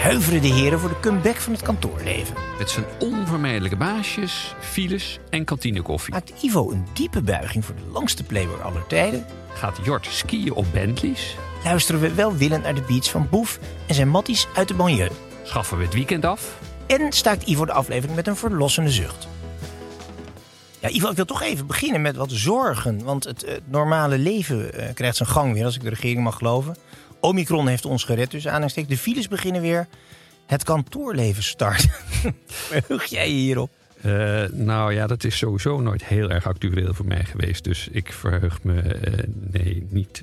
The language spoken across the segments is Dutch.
huiveren de heren voor de comeback van het kantoorleven. Met zijn onvermijdelijke baasjes, files en kantinekoffie. Maakt Ivo een diepe buiging voor de langste playboy aller tijden? Gaat Jort skiën op Bentleys? Luisteren we welwillend naar de beats van Boef en zijn matties uit de banlieue? Schaffen we het weekend af? En staakt Ivo de aflevering met een verlossende zucht? Ja, Ivo, ik wil toch even beginnen met wat zorgen. Want het, het normale leven eh, krijgt zijn gang weer, als ik de regering mag geloven. Omicron heeft ons gered, dus aanhalingstek. De files beginnen weer. Het kantoorleven start. Verheug jij je hierop? Uh, nou ja, dat is sowieso nooit heel erg actueel voor mij geweest. Dus ik verheug me, uh, nee, niet,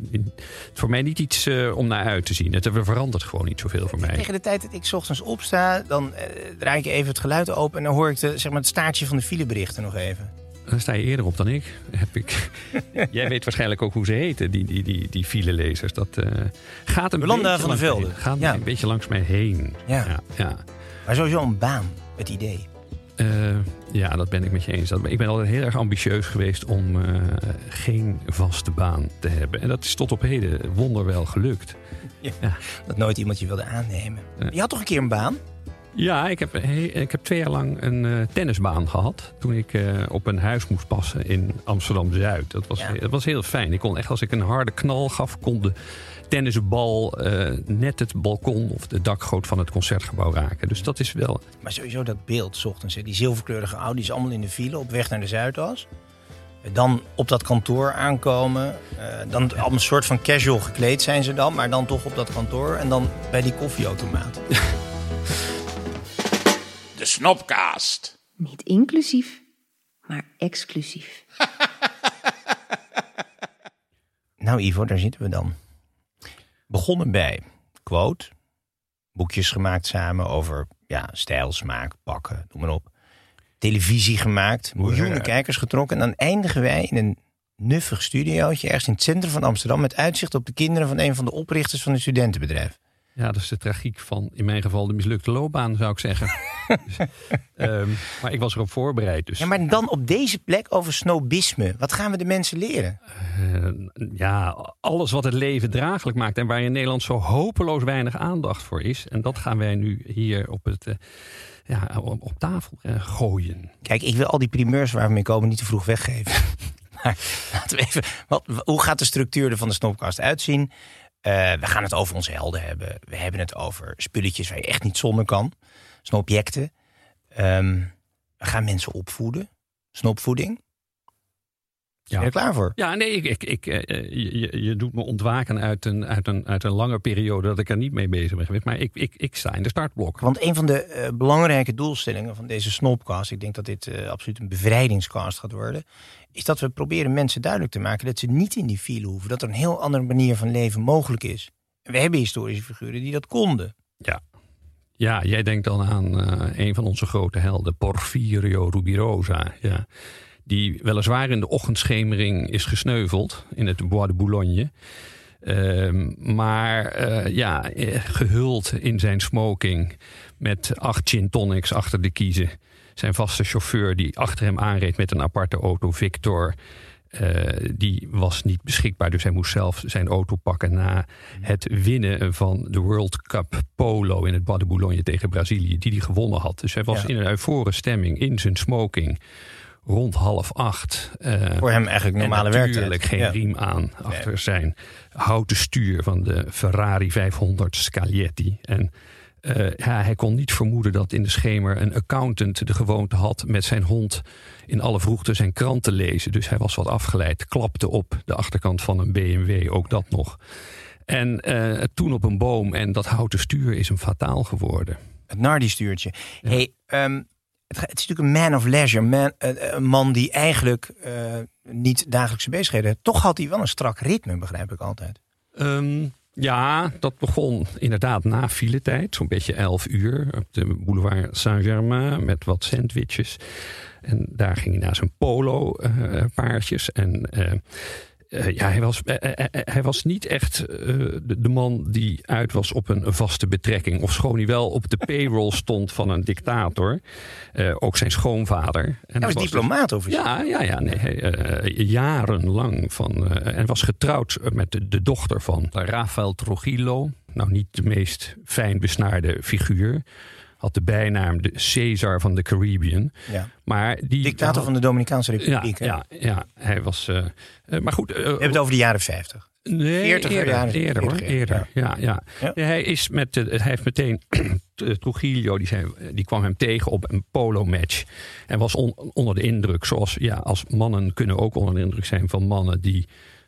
voor mij niet iets uh, om naar uit te zien. Het verandert gewoon niet zoveel voor mij. Tegen de tijd dat ik 's ochtends opsta, dan draai ik even het geluid open... en dan hoor ik de, zeg maar, het staartje van de fileberichten nog even. Dan sta je eerder op dan ik. Heb ik. Jij weet waarschijnlijk ook hoe ze heten, die, die, die, die filelezers. Dat uh, gaat een Jolanda beetje van der Velde. Gaat ja. een beetje langs mij heen. Ja. ja, ja. Maar sowieso een baan, het idee. Uh, ja, dat ben ik met je eens. Ik ben altijd heel erg ambitieus geweest om uh, geen vaste baan te hebben. En dat is tot op heden wonderwel gelukt. Ja, ja. Dat nooit iemand je wilde aannemen. Je had toch een keer een baan? Ja, ik heb, ik heb twee jaar lang een uh, tennisbaan gehad. Toen ik uh, op een huis moest passen in Amsterdam-Zuid. Dat, was, Ja. dat was heel fijn. Ik kon echt, als ik een harde knal gaf, kon de tennisbal uh, net het balkon of de dakgoot van het concertgebouw raken. Dus dat is wel. Maar sowieso dat beeld, 's ochtends, hè, die zilverkleurige Audi's allemaal in de file op weg naar de Zuidas. Dan op dat kantoor aankomen. Uh, dan allemaal een soort van casual gekleed zijn ze dan, maar dan toch op dat kantoor. En dan bij die koffieautomaat. Snopcast. Niet inclusief, maar exclusief. Nou Ivo, daar zitten we dan. Begonnen bij, quote, boekjes gemaakt samen over ja, stijl, smaak, pakken, noem maar op. Televisie gemaakt, miljoenen kijkers getrokken. En dan eindigen wij in een nuffig studiootje ergens in het centrum van Amsterdam... met uitzicht op de kinderen van een van de oprichters van een studentenbedrijf. Ja, dat is de tragiek van in mijn geval de mislukte loopbaan, zou ik zeggen. um, maar ik was erop voorbereid. Dus. Ja, maar dan op deze plek over snobisme. Wat gaan we de mensen leren? Uh, ja, alles wat het leven draaglijk maakt en waar in Nederland zo hopeloos weinig aandacht voor is. En dat gaan wij nu hier op, het, uh, ja, op, op tafel uh, gooien. Kijk, ik wil al die primeurs waar we mee komen niet te vroeg weggeven. maar laten we even, wat, hoe gaat de structuur er van de snopkast uitzien? Uh, we gaan het over onze helden hebben. We hebben het over spulletjes waar je echt niet zonder kan. Snopjecten. Um, we gaan mensen opvoeden. Snopvoeding. Ja. Ben je er klaar voor? Ja, nee, ik, ik, ik, uh, je, je doet me ontwaken uit een, uit, een, uit een lange periode dat ik er niet mee bezig ben geweest. Maar ik, ik, ik sta in de startblok. Want een van de uh, belangrijke doelstellingen van deze Snopcast, ik denk dat dit uh, absoluut een bevrijdingscast gaat worden, is dat we proberen mensen duidelijk te maken dat ze niet in die file hoeven. Dat er een heel andere manier van leven mogelijk is. En we hebben historische figuren die dat konden. Ja. Ja, jij denkt dan aan uh, een van onze grote helden, Porfirio Rubirosa. Ja. Die weliswaar in de ochtendschemering is gesneuveld in het Bois de Boulogne. Uh, maar uh, ja, gehuld in zijn smoking met acht gin tonics achter de kiezen. Zijn vaste chauffeur die achter hem aanreed met een aparte auto, Victor. Uh, die was niet beschikbaar, dus hij moest zelf zijn auto pakken na het winnen van de World Cup Polo in het Bois de Boulogne tegen Brazilië, die hij gewonnen had. Dus hij was ja. in een euforische stemming in zijn smoking rond half acht. eh, Voor hem eigenlijk normale werktijd. natuurlijk geen Ja. riem aan achter zijn houten stuur van de Ferrari 500 Scaglietti. En eh, ja, hij kon niet vermoeden dat in de schemer een accountant de gewoonte had met zijn hond in alle vroegte zijn krant te lezen. Dus hij was wat afgeleid, klapte op de achterkant van een BMW, ook dat nog. En eh, toen op een boom en dat houten stuur is hem fataal geworden. Het Nardi-stuurtje. Hey, ehm, het, het is natuurlijk een man of leisure. Man, eh, een man die eigenlijk niet dagelijkse bezigheden heeft. Toch had hij wel een strak ritme, begrijp ik altijd. Ehm, ja, dat begon inderdaad na filetijd, zo'n beetje 11 uur op de boulevard Saint-Germain met wat sandwiches. En daar ging hij naar zijn polo-paardjes. en eh, eh, ja, hij was, eh, eh, hij was niet echt eh, de, de man die uit was op een vaste betrekking. Of schoon hij wel op de payroll stond van een dictator. Eh, ook zijn schoonvader. En Hij was dus- diplomaat officieel. ja, ja, ja. Nee, hij, eh, jarenlang. Van, eh, en was getrouwd met de, de dochter van Rafael Trujillo. Nou, niet de meest fijn besnaarde figuur. Had de bijnaam de Caesar van de Caribbean. Ja. Maar die Dictator van de Dominicaanse Republiek. ja, ja, hij was. eh, eh, maar goed. eh, We hebben het over de jaren 50. Nee, 40er eerder, jaren. eerder hoor, 40er, eerder. Ja, ja. Hij, is met, hij heeft meteen, Trujillo, die, zei, die kwam hem tegen op een polo-match. En was on- onder de indruk, zoals ja, als mannen kunnen ook onder de indruk zijn van mannen die...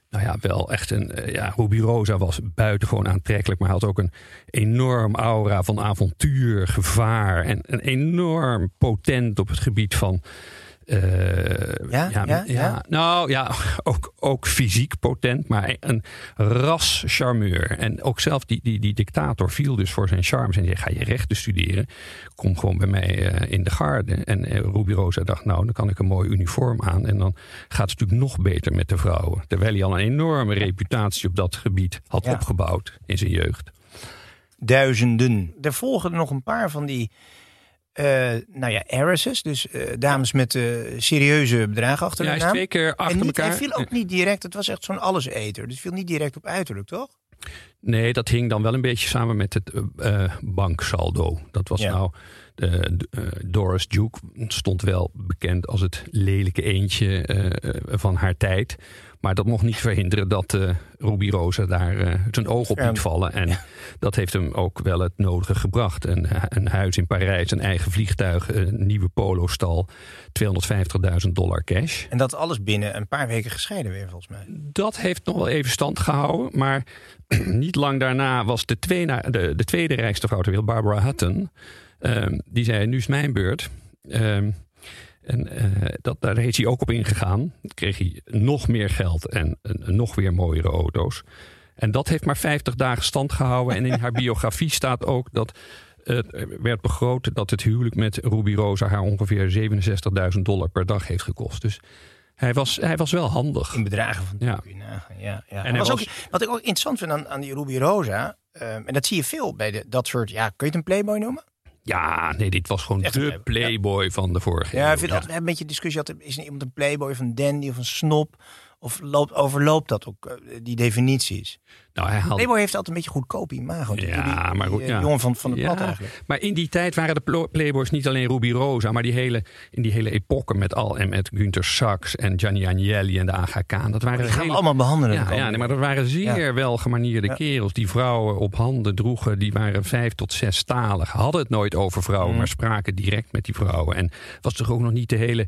Nou ja, wel echt een. eh, Ja, Ruby Rosa was buitengewoon aantrekkelijk, maar had ook een enorm aura van avontuur, gevaar. En een enorm potent op het gebied van. Eh, Ja, ja, ja. Nou ja, ook, ook fysiek potent, maar een ras charmeur. En ook zelf die, die, die dictator viel dus voor zijn charmes. En zei, ga je rechten studeren? Kom gewoon bij mij eh, in de garde. En eh, Ruby Rosa dacht, nou, dan kan ik een mooi uniform aan. En dan gaat het natuurlijk nog beter met de vrouwen. Terwijl hij al een enorme reputatie op dat gebied had Ja. opgebouwd in zijn jeugd. Duizenden. Er volgen er nog een paar van die, nou ja, heiresses. Dus eh, dames met eh, serieuze bedragen achter Ja, de naam. twee keer achter en niet, elkaar. hij viel ook niet direct, het was echt zo'n alleseter. Dus viel niet direct op uiterlijk, toch? Nee, dat hing dan wel een beetje samen met het eh, eh, banksaldo. Dat was Ja. nou. eh, Doris Duke stond wel bekend als het lelijke eendje eh, eh, van haar tijd. Maar dat mocht niet verhinderen dat eh Ruby Rosa daar eh, zijn oog op liet vallen. En dat heeft hem ook wel het nodige gebracht. Een, een huis in Parijs, een eigen vliegtuig, een nieuwe polostal, 250.000 dollar cash. En dat alles binnen een paar weken gescheiden weer, volgens mij. Dat heeft nog wel even stand gehouden. Maar niet lang daarna was de, tweede, de, de tweede rijkste vrouw ter wereld, Barbara Hutton. ehm, die zei, nu is mijn beurt. Ehm, en eh, dat, daar is hij ook op ingegaan. Dan kreeg hij nog meer geld en, en nog weer mooiere auto's. En dat heeft maar 50 dagen stand gehouden. En in haar biografie staat ook dat het werd begroot dat het huwelijk met Ruby Rosa haar ongeveer 67.000 dollar per dag heeft gekost. Dus hij was, hij was wel handig. In bedragen van Ja. ja. hij En was was- ook, wat ik ook interessant vind aan, aan die Ruby Rosa... ehm, en dat zie je veel bij de, dat soort... Ja, kun je het een playboy noemen? Ja, nee, dit was gewoon de playboy, van de vorige Ja, ik vind hebben een beetje discussie altijd. Is iemand een playboy of een dandy of een snop? Of loopt, overloopt dat ook, eh, die definities? Nou, hij Playboy heeft altijd een beetje goedkoop imago. Die- Ja, die, die, maar goed, eh, ja. jongen van, van de Ja, eigenlijk. Maar in die tijd waren de Playboys niet alleen Ruby Rosa, maar die hele, in die hele epoche met al en met Günther Sachs en Gianni Agnelli en de Khan. Dat waren Die gaan we hele- allemaal behandelen. de Ja, ja nee, maar dat waren zeer Ja. wel gemanierde Ja. kerels. Die vrouwen op handen droegen, die waren vijf tot zes talig. Hadden het nooit over vrouwen, Mm. maar spraken direct met die vrouwen. En was toch ook nog niet de hele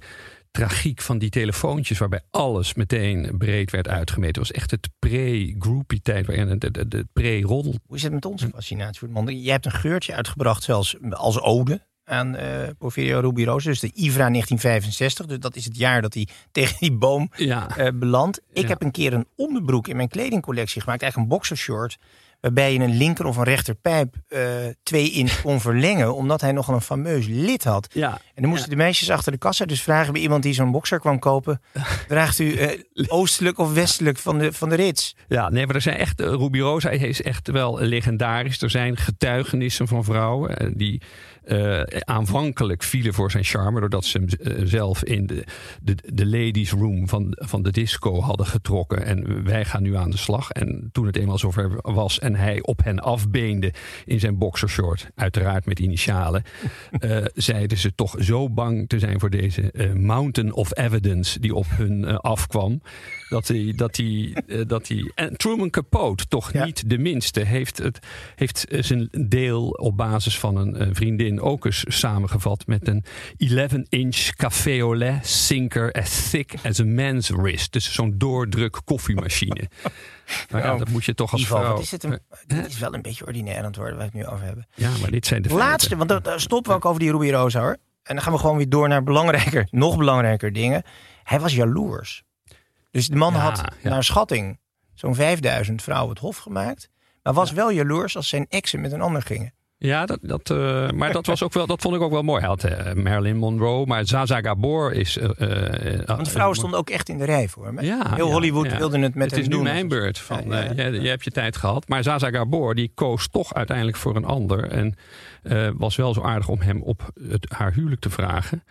tragiek van die telefoontjes... waarbij alles meteen breed werd uitgemeten. Het was echt het pre-groupie tijd, waarin het pre-roddel Hoe is het met onze fascinatie voor het man? Jij hebt een geurtje uitgebracht, zelfs als ode aan eh Porfirio Ruby Rosa. Dus de IVRA 1965. Dus dat is het jaar dat hij tegen die boom Ja, eh, belandt. Ik Ja. heb een keer een onderbroek in mijn kledingcollectie gemaakt. Eigenlijk een boxershort. Waarbij je een linker of een rechterpijp eh twee inch kon verlengen. Omdat hij nogal een fameus lid had. ja. En dan moesten de meisjes achter de kassa dus vragen bij iemand die zo'n boxer kwam kopen. Draagt u eh, oostelijk of westelijk van de, van de rits? Ja, nee, maar er zijn echt. eh, Ruby Rosa is echt wel legendarisch. Er zijn getuigenissen van vrouwen die eh, aanvankelijk vielen voor zijn charme. doordat ze hem eh, zelf in de, de, de ladies' room van, van de disco hadden getrokken. En wij gaan nu aan de slag. En toen het eenmaal zover was en hij op hen afbeende in zijn boxershort, uiteraard met initialen, eh, zeiden ze toch zo bang te zijn voor deze mountain of evidence die op hun afkwam. Dat hij, dat hij, dat hij. En Truman Capote, toch Ja. niet de minste, heeft, het, heeft zijn deel op basis van een vriendin ook eens samengevat met een 11-inch café au lait sinker as thick as a man's wrist. Dus zo'n doordruk koffiemachine. Maar ja, dat moet je toch als Ivo, vrouw. is het een, dit is wel een beetje ordinair aan het worden waar we het nu over hebben. Ja, maar dit zijn de feiten. Laatste, want dan stoppen we ook over die Ruby Rosa hoor. En dan gaan we gewoon weer door naar belangrijker, nog belangrijker dingen. Hij was jaloers. Dus de man Ja, had ja. naar schatting zo'n 5000 vrouwen het hof gemaakt. Maar was wel jaloers als zijn exen met een ander gingen. Ja, dat, dat, eh, maar dat, was ook wel, dat vond ik ook wel mooi. Hij had eh, Marilyn Monroe, maar Zaza Gabor is... eh, Want de vrouwen stonden ook echt in de rij voor hè? Ja, Heel Hollywood ja. wilde het met Het hem is nu doen. mijn beurt. Van, jij, jij hebt je tijd gehad. Maar Zaza Gabor die koos toch uiteindelijk voor een ander. En was wel zo aardig om hem op het, haar huwelijk te vragen.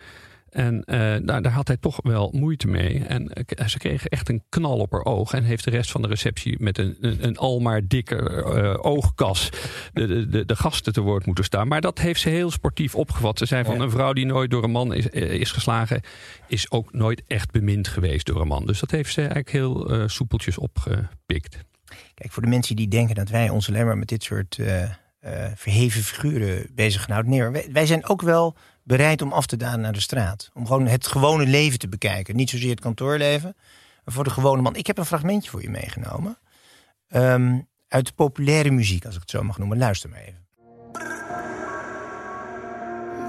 En eh, daar, daar had hij toch wel moeite mee. En eh, ze kregen echt een knal op haar oog. En heeft de rest van de receptie met een, een, een almaar dikke eh, oogkas de, de, de, gasten te woord moeten staan. Maar dat heeft ze heel sportief opgevat. Ze zei van Ja. een vrouw die nooit door een man is, is geslagen, is ook nooit echt bemind geweest door een man. Dus dat heeft ze eigenlijk heel soepeltjes opgepikt. Kijk, voor de mensen die denken dat wij ons alleen maar met dit soort verheven figuren bezig gaan houden. Nee, wij zijn ook wel bereid om af te dalen naar de straat. Om gewoon het gewone leven te bekijken. Niet zozeer het kantoorleven, maar voor de gewone man. Ik heb een fragmentje voor je meegenomen. Ehm, uit de populaire muziek, als ik het zo mag noemen. Luister maar even.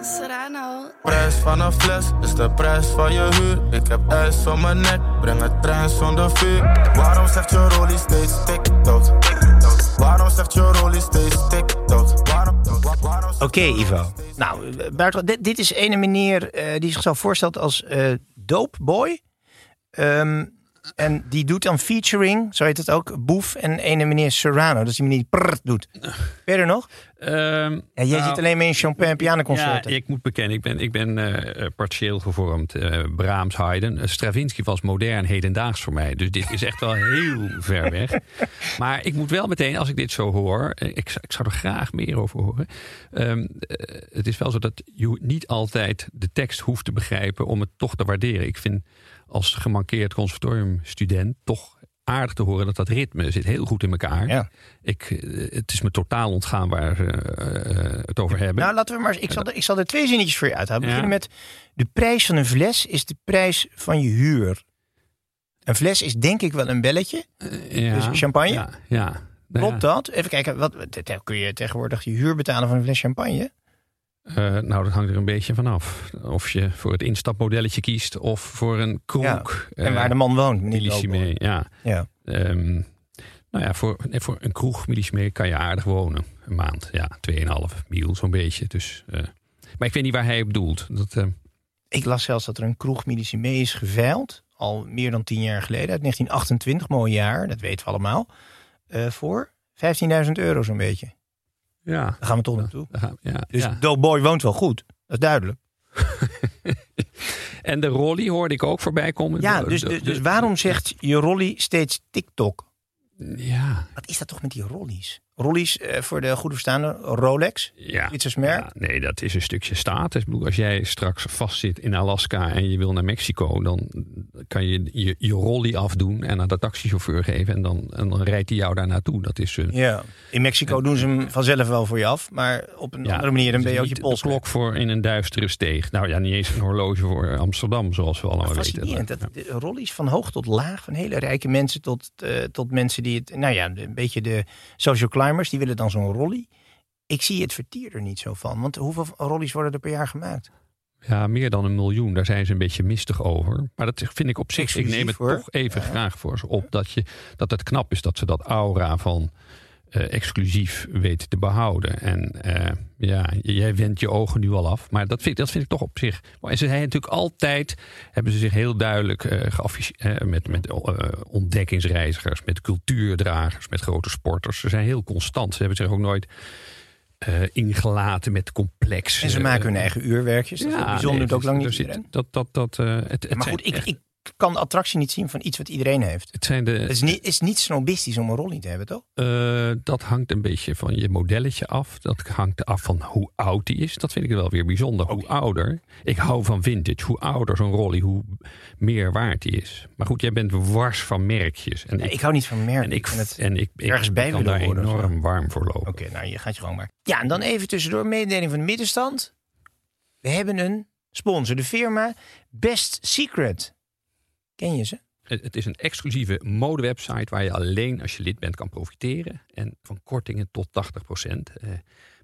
Serrano. Prijs van een fles is de prijs van je huur. Ik heb ijs om mijn nek, breng het trein zonder vuur. Waarom zegt je rollie steeds tik-tok? Waarom zegt je rollie steeds tik-tok? Waarom? wa- waarom Oké, rollie Ivo. Nou, eh, buiten, dit, dit is ene meneer eh, die zichzelf voorstelt als eh dope boy. Ehm, en die doet dan featuring, zo heet het ook, Boef en ene meneer Serrano. Dat is die meneer die prrrt doet. Verder nog? Ehm, Ja, jij nou, zit alleen maar in Chopin pianoconcerten. Ja, ik moet bekennen, ik ben, ik ben eh, partieel gevormd. eh Brahms, Haydn. Eh, Stravinsky was modern, hedendaags voor mij. Dus dit is echt wel heel ver weg. Maar ik moet wel meteen, als ik dit zo hoor... Ik, zou- ik zou er graag meer over horen. Eh, het is wel zo dat je niet altijd de tekst hoeft te begrijpen... om het toch te waarderen. Ik vind als gemankeerd conservatoriumstudent toch aardig te horen dat dat ritme zit heel goed in elkaar. Ja. Ik, eh, het is me totaal ontgaan waar we eh, het over hebben. Nou, laten we maar. Ik zal, er, ik zal er twee zinnetjes voor je uithalen. We Ja. beginnen met. De prijs van een fles is de prijs van je huur. Een fles is denk ik wel een belletje. Ja, Dus champagne? Ja, Klopt dat? Even kijken. Wat, kun je tegenwoordig je huur betalen van een fles champagne? Eh, nou, dat hangt er een beetje vanaf. Of je voor het instapmodelletje kiest of voor een kroeg. En eh, waar de man woont. Doopboy. ja. Ja. Ehm, nou ja, voor, voor een kroeg millisime kan je aardig wonen. Een maand, ja, 2,5 mil zo'n beetje. Dus, eh, maar ik weet niet waar hij op doelt. Dat, Ik las zelfs dat er een kroeg Millicime is geveild. Al meer dan tien jaar geleden. Uit 1928, mooi jaar. Dat weten we allemaal. voor 15.000 euro zo'n beetje. Ja. Daar gaan we toch naartoe. Ja, Dus ja. Doughboy woont wel goed. Dat is duidelijk. En de rolly hoorde ik ook voorbij komen. Ja, dus, dus, dus waarom zegt je rolly steeds TikTok? Ja, Wat is dat toch met die rollies? Rollies, eh, voor de goede verstaande, Rolex. ja. Zwitsers merk. Ja, nee, dat is een stukje status. Bedoel, als jij straks vastzit in Alaska en je wil naar Mexico, dan kan je je, je rollie afdoen en aan de taxichauffeur geven. En dan, en dan rijdt hij jou daar naartoe. Dat is een. Ja. In Mexico doen ze hem vanzelf wel voor je af. Maar op een ja, andere manier dan ben je ook je pols De klok voor in een duistere steeg. Nou ja, niet eens een horloge voor Amsterdam, zoals we allemaal weten. Ja. Dat, rollies van hoog tot laag. Van hele rijke mensen tot, eh, tot mensen die het... Nou ja, een beetje de social climbers. Die willen dan zo'n rollie. Ik zie het vertier er niet zo van. Want hoeveel rollies worden er per jaar gemaakt? Ja, meer dan een miljoen. Daar zijn ze een beetje mistig over. Maar dat vind ik op zich. Ik neem het hoor. toch even Ja. graag voor ze op. Dat, je, dat het knap is dat ze dat aura van eh, exclusief weten te behouden. En eh, ja, jij wendt je ogen nu al af. Maar dat vind, dat vind ik toch op zich. En ze zijn natuurlijk altijd. Hebben ze zich heel duidelijk eh geafficheerd. met met ontdekkingsreizigers, met cultuurdragers, met grote sporters. Ze zijn heel constant. Ze hebben zich ook nooit. ingelaten met complex. En ze maken hun eigen uurwerkjes. Dat is ook bijzonder. nee, doet ook lang er niet zit-. Dat, dat, dat, het, het Maar goed, ik, echt- ik kan de attractie niet zien van iets wat iedereen heeft. Het zijn de, Het is niet, is niet snobistisch om een rolly te hebben, toch? Eh, dat hangt een beetje van je modelletje af. Dat hangt af van hoe oud die is. Dat vind ik wel weer bijzonder. Hoe ouder. Ik hou van vintage. Hoe ouder zo'n rolly, hoe meer waard die is. Maar goed, jij bent wars van merkjes. En Nee, ik hou niet van merken. en ik, vind het en ik, ik, ergens bij kan daar enorm warm voor lopen. Oké, nou je gaat je gang maar. Ja, en dan even tussendoor mededeling van de middenstand. We hebben een sponsor, de firma Best Secret. Ken je ze? Het is een exclusieve modewebsite waar je alleen als je lid bent kan profiteren. En van kortingen tot 80% eh,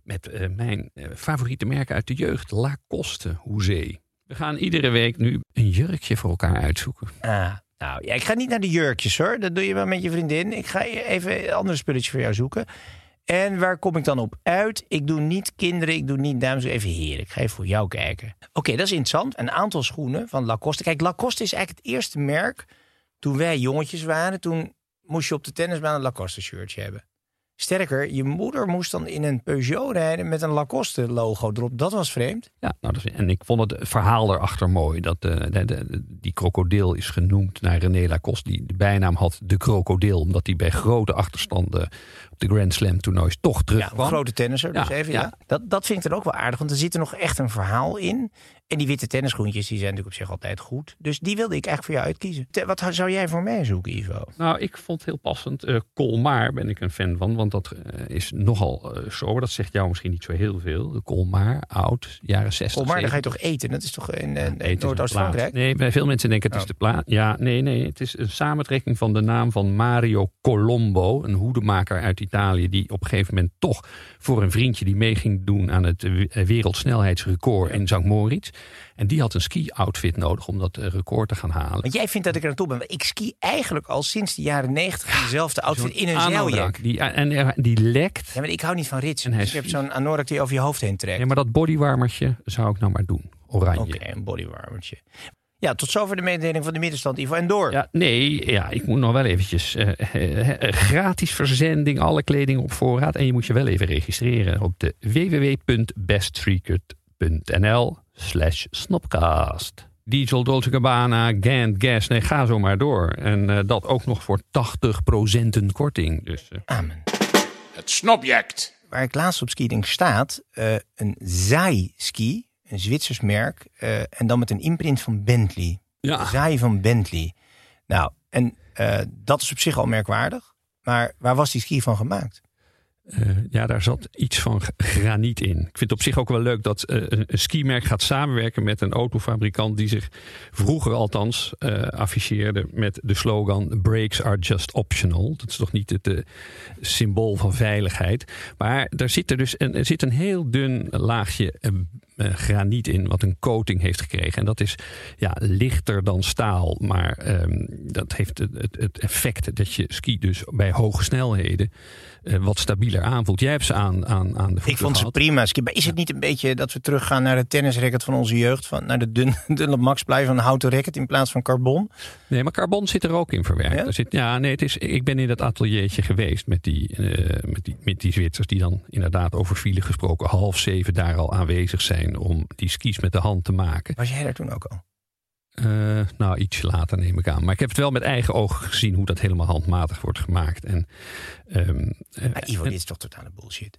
met eh, mijn eh, favoriete merken uit de jeugd, Lacoste Hoezee. We gaan iedere week nu een jurkje voor elkaar uitzoeken. Ah, nou ja, ik ga niet naar de jurkjes hoor. Dat doe je wel met je vriendin. Ik ga even andere spulletjes voor jou zoeken. En waar kom ik dan op uit? Ik doe niet kinderen, ik doe niet dames, even heren. Ik ga even voor jou kijken. Oké, dat is interessant. Een aantal schoenen van Lacoste. Kijk, Lacoste is eigenlijk het eerste merk. Toen wij jongetjes waren, toen moest je op de tennisbaan een Lacoste shirtje hebben. Sterker, je moeder moest dan in een Peugeot rijden met een Lacoste logo erop. Dat was vreemd. Ja, nou, dat is, en ik vond het verhaal erachter mooi. Dat eh, de, de, de- die krokodil is genoemd naar René Lacoste. Die de bijnaam had de krokodil. Omdat hij bij grote achterstanden op de Grand Slam toernoois toch Ja, terugkwam. een grote tennisser. Dus Ja, even, ja. ja. Dat, dat vind ik dan ook wel aardig, want er zit er nog echt een verhaal in. En die witte tennisschoentjes die zijn natuurlijk op zich altijd goed. Dus die wilde ik eigenlijk voor jou uitkiezen. Te- Wat zou jij voor mij zoeken, Ivo? Nou, ik vond het heel passend. Eh Colmar ben ik een fan van, want dat eh, is nogal eh sober. Dat zegt jou misschien niet zo heel veel. Colmar, oud, jaren 60. Kom maar, dan ga je 70. toch eten? Dat is toch in, is een Noordoost-Frankrijk? Nee, bij veel mensen denken het is Oh. de plaat. Ja, nee, nee. Het is een samentrekking van de naam van Mario Colombo. Een hoedemaker uit Italië. Die op een gegeven moment toch voor een vriendje die mee ging doen aan het wereldsnelheidsrecord in St. Moritz. En die had een ski-outfit nodig om dat eh, record te gaan halen. Want jij vindt dat ik er naartoe ben. Maar ik ski eigenlijk al sinds de jaren negentig dezelfde outfit in een zeiljak. Die, en eh, die lekt. Ja, maar ik hou niet van rits. En hij Dus hebt vies. zo'n anorak die over je hoofd heen trekt. Ja, maar dat bodywarmertje zou ik nou maar doen. Oranje. Oké, een bodywarmertje. Ja, tot zover de mededeling van de middenstand, Ivo. En door. Ja, nee, ja, ik moet nog wel eventjes. eh, eh, eh, gratis verzending, alle kleding op voorraad. En je moet je wel even registreren op de www.beststreaker.nl slash snopcast. Diesel, Dolce Gabbana, Gant, Gas, nee, ga zo maar door. En eh, dat ook nog voor 80% korting. Dus eh, Amen. Het snobject. waar ik laatst op skieding staat, eh, een Zai ski, een Zwitsers merk, eh, en dan met een imprint van Bentley. ja, Zai van Bentley. Nou, en eh, dat is op zich al merkwaardig. Maar waar was die ski van gemaakt? Eh, ja, daar zat iets van graniet in. Ik vind het op zich ook wel leuk dat eh, een, een skimerk gaat samenwerken met een autofabrikant die zich vroeger althans eh, afficheerde met de slogan Brakes are just optional. Dat is toch niet het symbool van veiligheid. Maar daar zit er dus een, er zit een heel dun laagje graniet in, wat een coating heeft gekregen. En dat is ja, lichter dan staal. Maar ehm, dat heeft het, het, effect dat je ski dus bij hoge snelheden wat stabieler aanvoelt. Jij hebt ze aan, aan, aan de voeten Ik vond ze prima. is het niet een beetje dat we teruggaan naar het tennisracket van onze jeugd? Van, naar de dun, dunne Max van een houten racket in plaats van carbon? Nee, maar carbon zit er ook in verwerkt. Ja? Er zit, ja, nee, het is, ik ben in dat ateliertje geweest met die, eh, met, die, met die Zwitsers die dan inderdaad over file gesproken half zeven daar al aanwezig zijn om die skis met de hand te maken. Was jij daar toen ook al? Eh, nou, iets later neem ik aan. Maar ik heb het wel met eigen ogen gezien hoe dat helemaal handmatig wordt gemaakt. En, ehm, eh, Maar Ivo, dit is toch totale bullshit?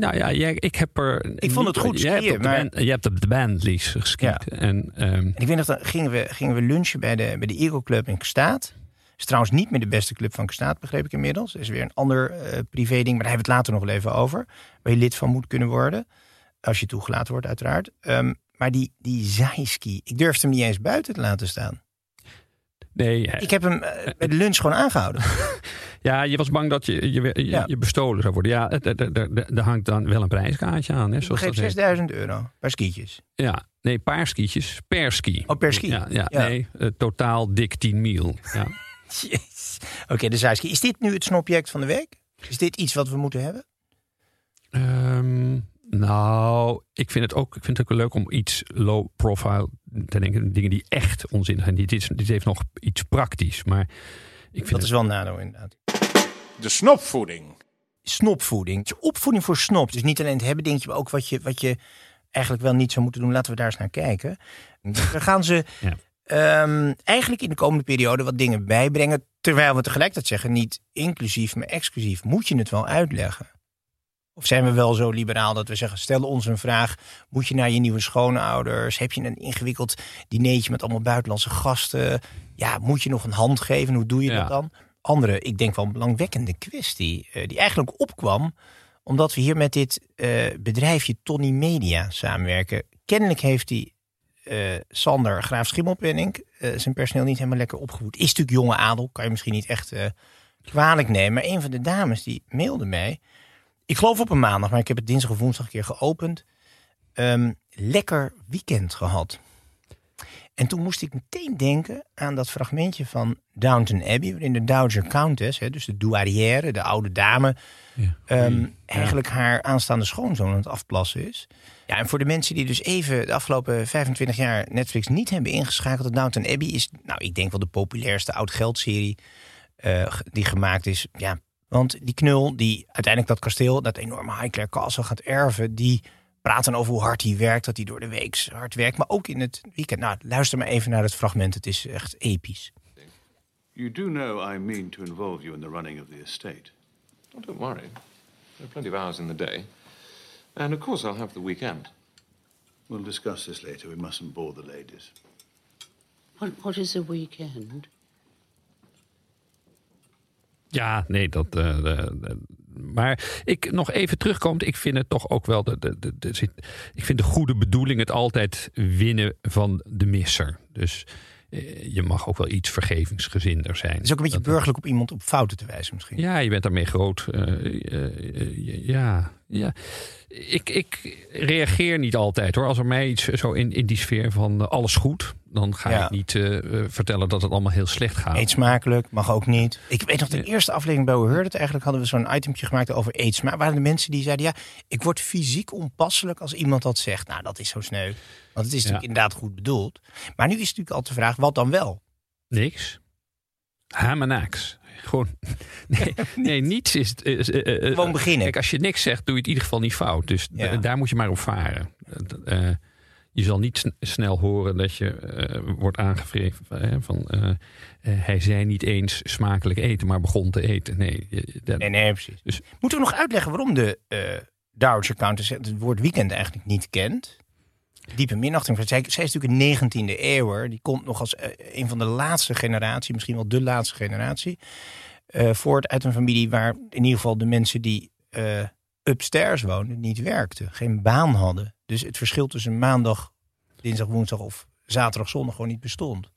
nou ja, jij, ik heb er. Ik vond het goed skiën, de, maar- band, je hebt op de Bandleys geskiet. Ja. En, ehm, En ik weet nog, dan gingen we, gingen we lunchen bij de, bij de Eagle Club in Kstaat. is trouwens niet meer de beste club van Kstaat, begreep ik inmiddels. Is weer een ander eh privé ding, maar daar hebben we het later nog wel even over. Waar je lid van moet kunnen worden. Als je toegelaten wordt, uiteraard. Ehm, maar die, die zijski, ik durfde hem niet eens buiten te laten staan. nee, Ik heb hem eh, bij de lunch gewoon aangehouden. ja, je was bang dat je, je, je, Ja. je bestolen zou worden. Ja, er hangt dan wel een prijskaartje aan. Hè, zoals heet. 6000 euro per skietjes. Ja, nee, paar skietjes per ski. Oh, per ski. Ja, ja, Ja. nee, eh, totaal dik 10 mil. Ja. Jeez. Oké, de zijski. Is dit nu het snobject van de week? Is dit iets wat we moeten hebben? Ehm, nou, ik vind het ook, ik vind het ook wel leuk om iets low profile te denken. Dingen die echt onzin zijn. Dit, is, dit heeft nog iets praktisch. Maar ik vind Dat het, is wel een nadeel inderdaad. De snopvoeding. Snopvoeding. Opvoeding voor snop. Dus niet alleen het hebben dingetje, maar ook wat je, wat je eigenlijk wel niet zou moeten doen. Laten we daar eens naar kijken. Dan gaan ze Ja. ehm, eigenlijk in de komende periode wat dingen bijbrengen. Terwijl we tegelijkertijd zeggen, niet inclusief, maar exclusief. Moet je het wel uitleggen? Of zijn we wel zo liberaal dat we zeggen, stel ons een vraag. Moet je naar je nieuwe schoonouders? Heb je een ingewikkeld dineetje met allemaal buitenlandse gasten? Ja, moet je nog een hand geven? Hoe doe je Ja. dat dan? Andere, ik denk wel een belangwekkende kwestie. eh, die eigenlijk opkwam omdat we hier met dit eh, bedrijfje Tony Media samenwerken. Kennelijk heeft die eh, Sander Graaf Schimmelpenning eh, zijn personeel niet helemaal lekker opgevoed. Is natuurlijk jonge adel, kan je misschien niet echt kwalijk nemen. Maar een van de dames die mailde mij. Ik geloof op een maandag, maar ik heb het dinsdag of woensdag een keer geopend. Ehm, lekker weekend gehad. En toen moest ik meteen denken aan dat fragmentje van Downton Abbey, waarin de Dowager Countess, hè, dus de douarière, de oude dame, Ja. ehm, eigenlijk haar aanstaande schoonzoon aan het afplassen is. Ja, en voor de mensen die dus even de afgelopen 25 jaar Netflix niet hebben ingeschakeld, Downton Abbey is, nou, ik denk wel de populairste oud-geldserie g- die gemaakt is. Ja, want die knul die uiteindelijk dat kasteel, dat enorme Highclere Castle gaat erven, die praat dan over hoe hard hij werkt, dat hij door de week hard werkt, maar ook in het weekend. Nou, luister maar even naar het fragment. Het is echt episch. You do know I mean to involve you in the running of the estate. Oh, don't worry. There are plenty of hours in the day. And of course, I'll have the weekend. We'll discuss this later. We mustn't bore the ladies. What, what is a weekend? Ja, nee, dat. eh, de- maar ik nog even terugkomend, ik vind het toch ook wel. De, de, de, ik vind de goede bedoeling het altijd winnen van de misser. Dus eh, je mag ook wel iets vergevingsgezinder zijn. Het is ook een beetje burgerlijk op iemand op fouten te wijzen misschien. Ja, je bent daarmee groot. eh, ja, ja. Ik, ik reageer niet altijd hoor. Als er mij iets zo in, in die sfeer van eh, alles goed, dan ga Ja. ik niet eh, eh, vertellen dat het allemaal heel slecht gaat. Eet smakelijk, mag ook niet. Ik weet nog, de eerste aflevering bij We Heard It, eigenlijk hadden we zo'n itempje gemaakt over eet smaak. Waren de mensen die zeiden, ja, ik word fysiek onpasselijk als iemand dat zegt. Nou, dat is zo sneu. Want het is natuurlijk inderdaad goed bedoeld. Maar nu is natuurlijk altijd de vraag, wat dan wel? Niks. Hamanaks. Gewoon. Nee, nee niets is. is eh, eh, Gewoon beginnen. Kijk, als je niks zegt, doe je het in ieder geval niet fout. Dus Ja. daar moet je maar op varen. Eh, eh, je zal niet sn- snel horen dat je eh, wordt aangevreven eh, van. eh, eh, hij zei niet eens smakelijk eten, maar begon te eten. Nee, dat- Nee, nee, precies. Dus- Moeten we nog uitleggen waarom de eh Dowager Countess het woord weekend eigenlijk niet kent? Diepe minachting. voor- Zij, is natuurlijk een 19e eeuwer. Die komt nog als eh, een van de laatste generatie, misschien wel de laatste generatie, eh, voort uit een familie waar in ieder geval de mensen die eh, upstairs woonden niet werkten, geen baan hadden. Dus het verschil tussen maandag, dinsdag, woensdag of zaterdag, zondag gewoon niet bestond.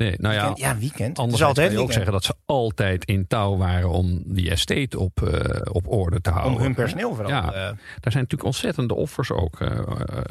Nee, nou ja. Weekend- ja, weekend. Anders altijd kan je ook zeggen dat ze altijd in touw waren om die estate op, eh, op orde te houden. Om hun personeel vooral. Ja. eh, Daar zijn natuurlijk ontzettende offers ook eh,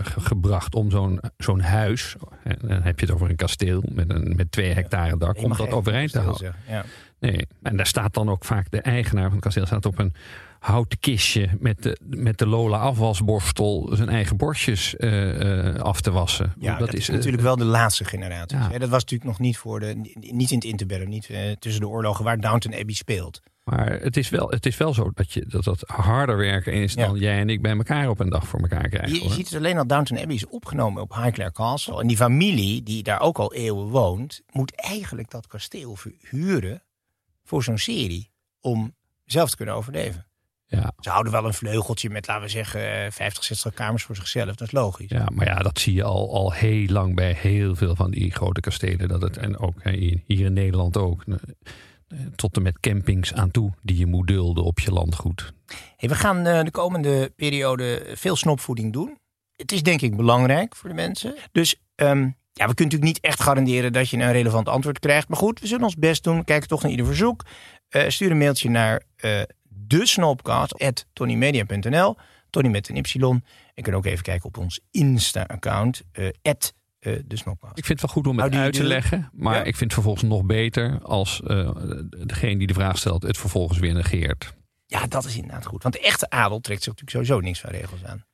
ge- gebracht om zo'n zo'n huis. En dan heb je het over een kasteel met, een, met twee hectare dak. om dat overeind te houden. Ja. Nee. En daar staat dan ook vaak de eigenaar van het kasteel. staat op een houten kistje met de, met de Lola afwasborstel. zijn eigen borstjes eh, eh, af te wassen. Ja, dat, is natuurlijk wel de laatste generatie. Ja. Dat was natuurlijk nog niet voor de, niet in het interbellum, niet eh, tussen de oorlogen waar Downton Abbey speelt. Maar het is wel, het is wel zo dat, je, dat dat harder werken is dan jij en ik bij elkaar op een dag voor elkaar krijgen. Je, je ziet het alleen al Downton Abbey is opgenomen op Highclere Castle. En die familie die daar ook al eeuwen woont, moet eigenlijk dat kasteel verhuren voor zo'n serie om zelf te kunnen overleven. Ja. Ze houden wel een vleugeltje met, laten we zeggen, eh, 50, 60 kamers voor zichzelf. Dat is logisch. Ja, maar ja, dat zie je al, al heel lang bij heel veel van die grote kastelen. Dat het, en ook hier in Nederland ook. eh, Tot en met campings aan toe die je moet dulden op je landgoed. Hey, we gaan eh, de komende periode veel snopvoeding doen. Het is denk ik belangrijk voor de mensen. Dus ehm, ja, we kunnen natuurlijk niet echt garanderen dat je een relevant antwoord krijgt. Maar goed, we zullen ons best doen. We kijken toch naar ieder verzoek. Eh, stuur een mailtje naar eh de snopcast@tonymedia.nl. Tony met een y. En kunt ook even kijken op ons Insta-account. eh at, de snopcast. Ik vind het wel goed om het uit te leggen. Maar Ja. ik vind het vervolgens nog beter als eh, degene die de vraag stelt het vervolgens weer negeert. Ja, dat is inderdaad goed. Want de echte adel trekt zich natuurlijk sowieso niks van regels aan.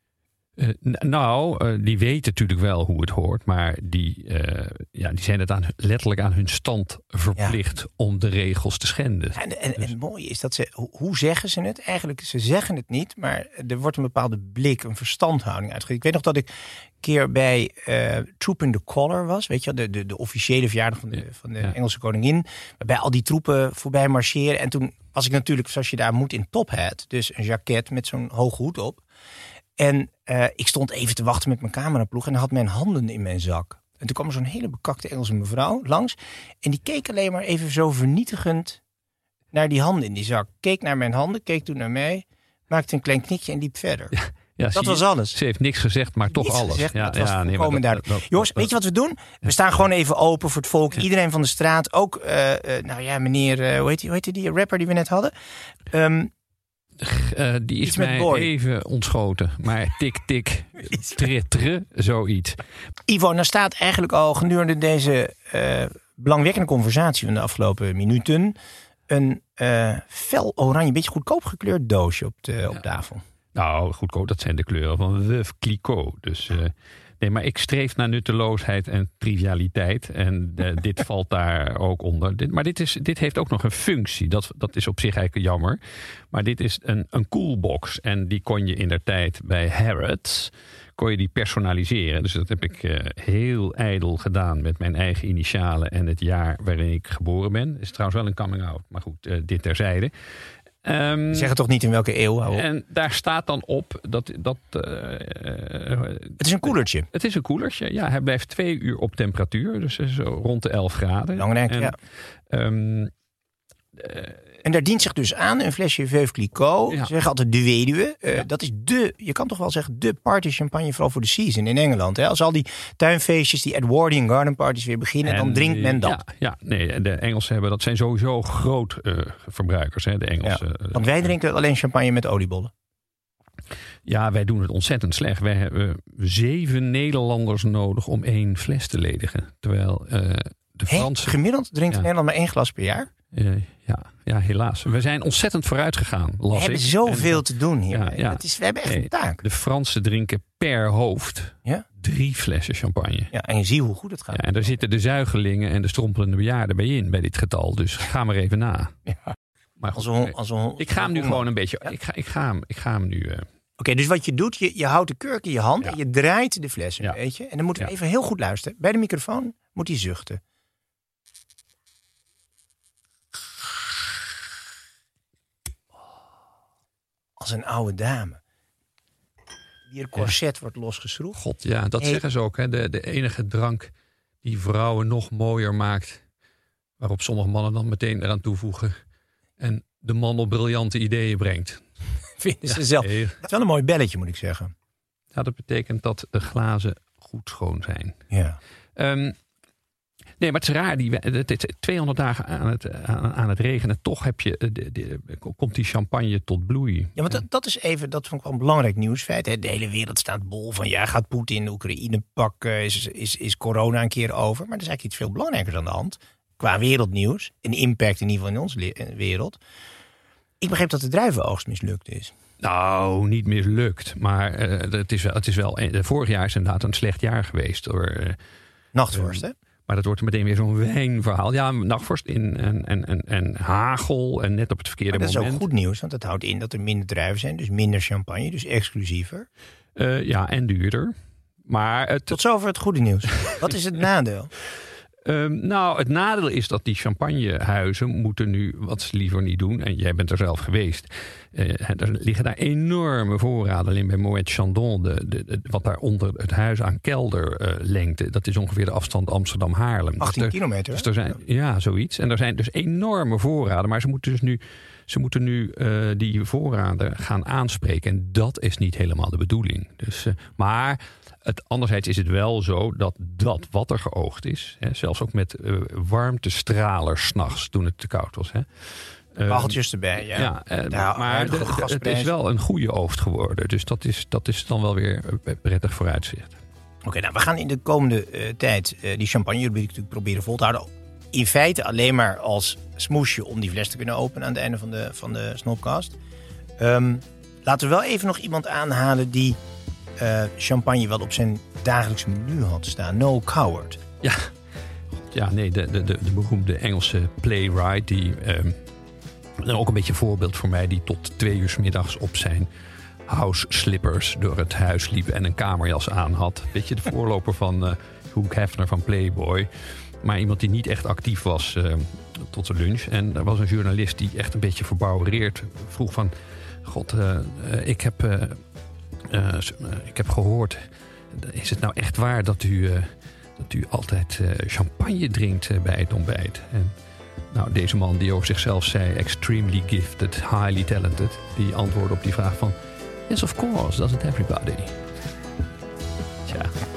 Eh, nou, eh, die weten natuurlijk wel hoe het hoort, maar die, eh, ja, die zijn het aan, letterlijk aan hun stand verplicht om de regels te schenden. En, en, en het mooie is dat ze, hoe, hoe zeggen ze het? Eigenlijk, ze zeggen het niet, maar er wordt een bepaalde blik, een verstandhouding uitgegeven. Ik weet nog dat ik een keer bij Troop in the Collar was, weet je de, de, de officiële verjaardag van de, van de Engelse koningin, waarbij al die troepen voorbij marcheren. En toen was ik natuurlijk, zoals je daar moet, in top hat, dus een jacket met zo'n hoge hoed op. En eh, ik stond even te wachten met mijn cameraploeg en had mijn handen in mijn zak. En toen kwam er zo'n hele bekakte Engelse mevrouw langs. En die keek alleen maar even zo vernietigend naar die handen in die zak. Keek naar mijn handen, keek toen naar mij, maakte een klein knikje en liep verder. Ja, dat was alles. Ze heeft niks gezegd, maar toch Niets alles. gezegd, ja, dat was ja, nee, maar volkomen dat- duidelijk. dat- Jongens, dat- weet je wat we doen? We staan gewoon even open voor het volk. Iedereen van de straat. Ook, eh, eh, nou ja, meneer, eh, hoe, heet die, hoe heet die rapper die we net hadden? Ehm, Eh, die is mij boy. even ontschoten. Maar tik, tik, tre, tre, zoiets. Ivo, nou staat eigenlijk al gedurende deze eh, belangwekkende conversatie van de afgelopen minuten... een eh, fel oranje, beetje goedkoop gekleurd doosje op, de, op tafel. Nou, goedkoop, dat zijn de kleuren van Veuve Clicquot. Dus nee, maar ik streef naar nutteloosheid en trivialiteit. En eh, dit valt daar ook onder. Dit, maar dit, is, dit heeft ook nog een functie. Dat, dat is op zich eigenlijk jammer. Maar dit is een, een coolbox. En die kon je in der tijd bij Harrods kon je die personaliseren. Dus dat heb ik eh, heel ijdel gedaan met mijn eigen initialen en het jaar waarin ik geboren ben. Is trouwens wel een coming out, maar goed, eh, dit terzijde. Ehm, Zeg het toch niet in welke eeuw? hou op. en daar staat dan op dat. dat eh, eh, Het is een koelertje. het is een koelertje. Ja, hij blijft twee uur op temperatuur. Dus zo rond de 11 graden. Belangrijk, en, ja. ehm, En daar dient zich dus aan een flesje Veuve Clicquot. Ze zeggen altijd de weduwe. Eh, Dat is de, je kan toch wel zeggen, de party champagne vooral voor de season in Engeland. Hè? Als al die tuinfeestjes, die Edwardian garden parties weer beginnen, dan drinkt men dat. Ja, ja, nee, de Engelsen hebben dat zijn sowieso groot eh, verbruikers. Hè, de Engelsen. Ja, want wij drinken alleen champagne met oliebollen. Ja, wij doen het ontzettend slecht. Wij hebben zeven Nederlanders nodig om één fles te ledigen. Terwijl eh, de? Fransen. Gemiddeld drinkt Ja. Nederland maar één glas per jaar. Eh, ja, ja, helaas. We zijn ontzettend vooruit gegaan. We hebben ik. zoveel En- te doen hier. Ja, ja. Het is, we hebben echt een taak. De Fransen drinken per hoofd Ja? drie flessen champagne. Ja, en je ziet hoe goed het gaat. Ja, en daar zitten de zuigelingen en de strompelende bejaarden bij in, bij dit getal. Dus ga maar even na. Maar goed, Als we- als we- ik ga hem nu gewoon een beetje. Ik, ga, ik, ga hem, ik ga hem nu. eh, Oké, dus wat je doet, je, je houdt de kurk in je hand en je draait de fles een beetje. En dan moeten we even heel goed luisteren. Bij de microfoon moet hij zuchten. Als een oude dame. Die er corset wordt losgeschroefd. God, ja, dat Hey. zeggen ze ook. Hè? De, de enige drank die vrouwen nog mooier maakt. Waarop sommige mannen dan meteen eraan toevoegen. En de man op briljante ideeën brengt. Vinden ze Ja, zelf. Het is wel een mooi belletje, moet ik zeggen. Ja, dat betekent dat de glazen goed schoon zijn. Ja. Ehm, nee, maar het is raar. Die, het is 200 dagen aan het, aan, aan het regenen. Toch heb je, eh, de, de- komt die champagne tot bloei. Ja, want dat, dat is even, dat vond ik wel een belangrijk nieuwsfeit. Hè. De hele wereld staat bol van, ja, gaat Poetin de Oekraïne pakken? Is, is, is corona een keer over? Maar er is eigenlijk iets veel belangrijkers aan de hand. Qua wereldnieuws. Een impact in ieder geval in onze eh, wereld. Ik begreep dat de druivenoogst mislukt is. Nou, niet mislukt. Maar eh, het, is wel, het is wel. Vorig jaar is inderdaad een slecht jaar geweest. Door, Nachtvorst, hè? Maar dat wordt meteen weer zo'n wijnverhaal. Ja, nachtvorst in, en, en, en, en hagel. En net op het verkeerde Maar dat is moment. ook goed nieuws, want dat houdt in dat er minder druiven zijn. Dus minder champagne, dus exclusiever. Eh, ja, en duurder. Maar het, Tot zover het goede nieuws. Wat is het nadeel? Ehm, nou, het nadeel is dat die champagnehuizen moeten nu wat ze liever niet doen. En jij bent er zelf geweest. Eh, er liggen daar enorme voorraden. Alleen bij Moet Chandon, de, de, de- wat daar onder het huis aan kelderlengte. dat is ongeveer de afstand Amsterdam-Haarlem. 18 er- kilometer, Dus er zijn, ja, zoiets. En er zijn dus enorme voorraden. Maar ze moeten dus nu, ze moeten nu eh, die voorraden gaan aanspreken. En dat is niet helemaal de bedoeling. Dus, eh, maar het, anderzijds is het wel zo dat dat wat er geoogd is, hè, zelfs ook met eh, warmtestralers s'nachts toen het te koud was. Hè, eh, Kacheltjes erbij, ja. eh, maar huidige de- de- het is wel een goede oogst geworden. Dus dat is, dat is dan wel weer eh, prettig vooruitzicht. Oké, nou, we gaan in de komende tijd die champagne-rubriek natuurlijk proberen vol te houden. In feite alleen maar als smoesje om die fles te kunnen openen aan het einde van de, van de snopcast. Ehm, laten we wel even nog iemand aanhalen die eh, champagne wat op zijn dagelijkse menu had staan. No Coward. Ja, ja nee, de, de, de, de beroemde Engelse playwright... die ehm, ook een beetje een voorbeeld voor mij... die tot twee uur 's middags op zijn house slippers door het huis liep... en een kamerjas aan had. Beetje de voorloper van uh, Hugh Hefner van Playboy... Maar iemand die niet echt actief was uh, tot de lunch. En er was een journalist die echt een beetje verbouwereerd vroeg van... God, uh, ik, heb, uh, ik heb gehoord... Is het nou echt waar dat u, dat u altijd champagne drinkt bij het ontbijt? En nou, deze man die over zichzelf zei... extremely gifted, highly talented... die antwoordde op die vraag van... Yes, of course, doesn't everybody? Tja...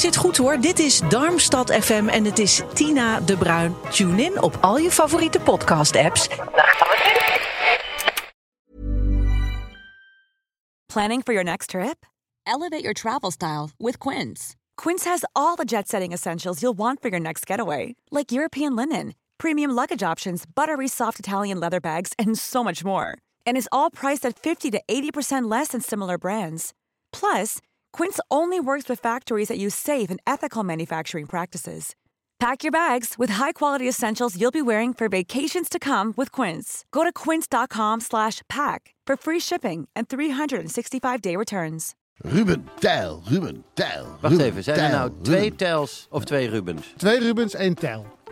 zit goed hoor. Dit is Darmstad FM en het is Tina de Bruin. Tune in op al je favoriete podcast-apps. Planning for your next trip? Elevate your travel style with Quince. Quince has all the jet-setting essentials you'll want for your next getaway, like European linen premium luggage options, buttery soft Italian leather bags, and so much more. And is all priced at 50 to 80% less than similar brands. Plus, Quince only works with factories that use safe and ethical manufacturing practices. Pack your bags with high-quality essentials you'll be wearing for vacations to come with Quince. Go to quince.com/pack for free shipping and 365-day returns. Ruben Tijl, Ruben Tijl. Wacht Ruben, even, zijn er nou twee Ruben. Tijls of twee Rubens? Twee Rubens, één Tel.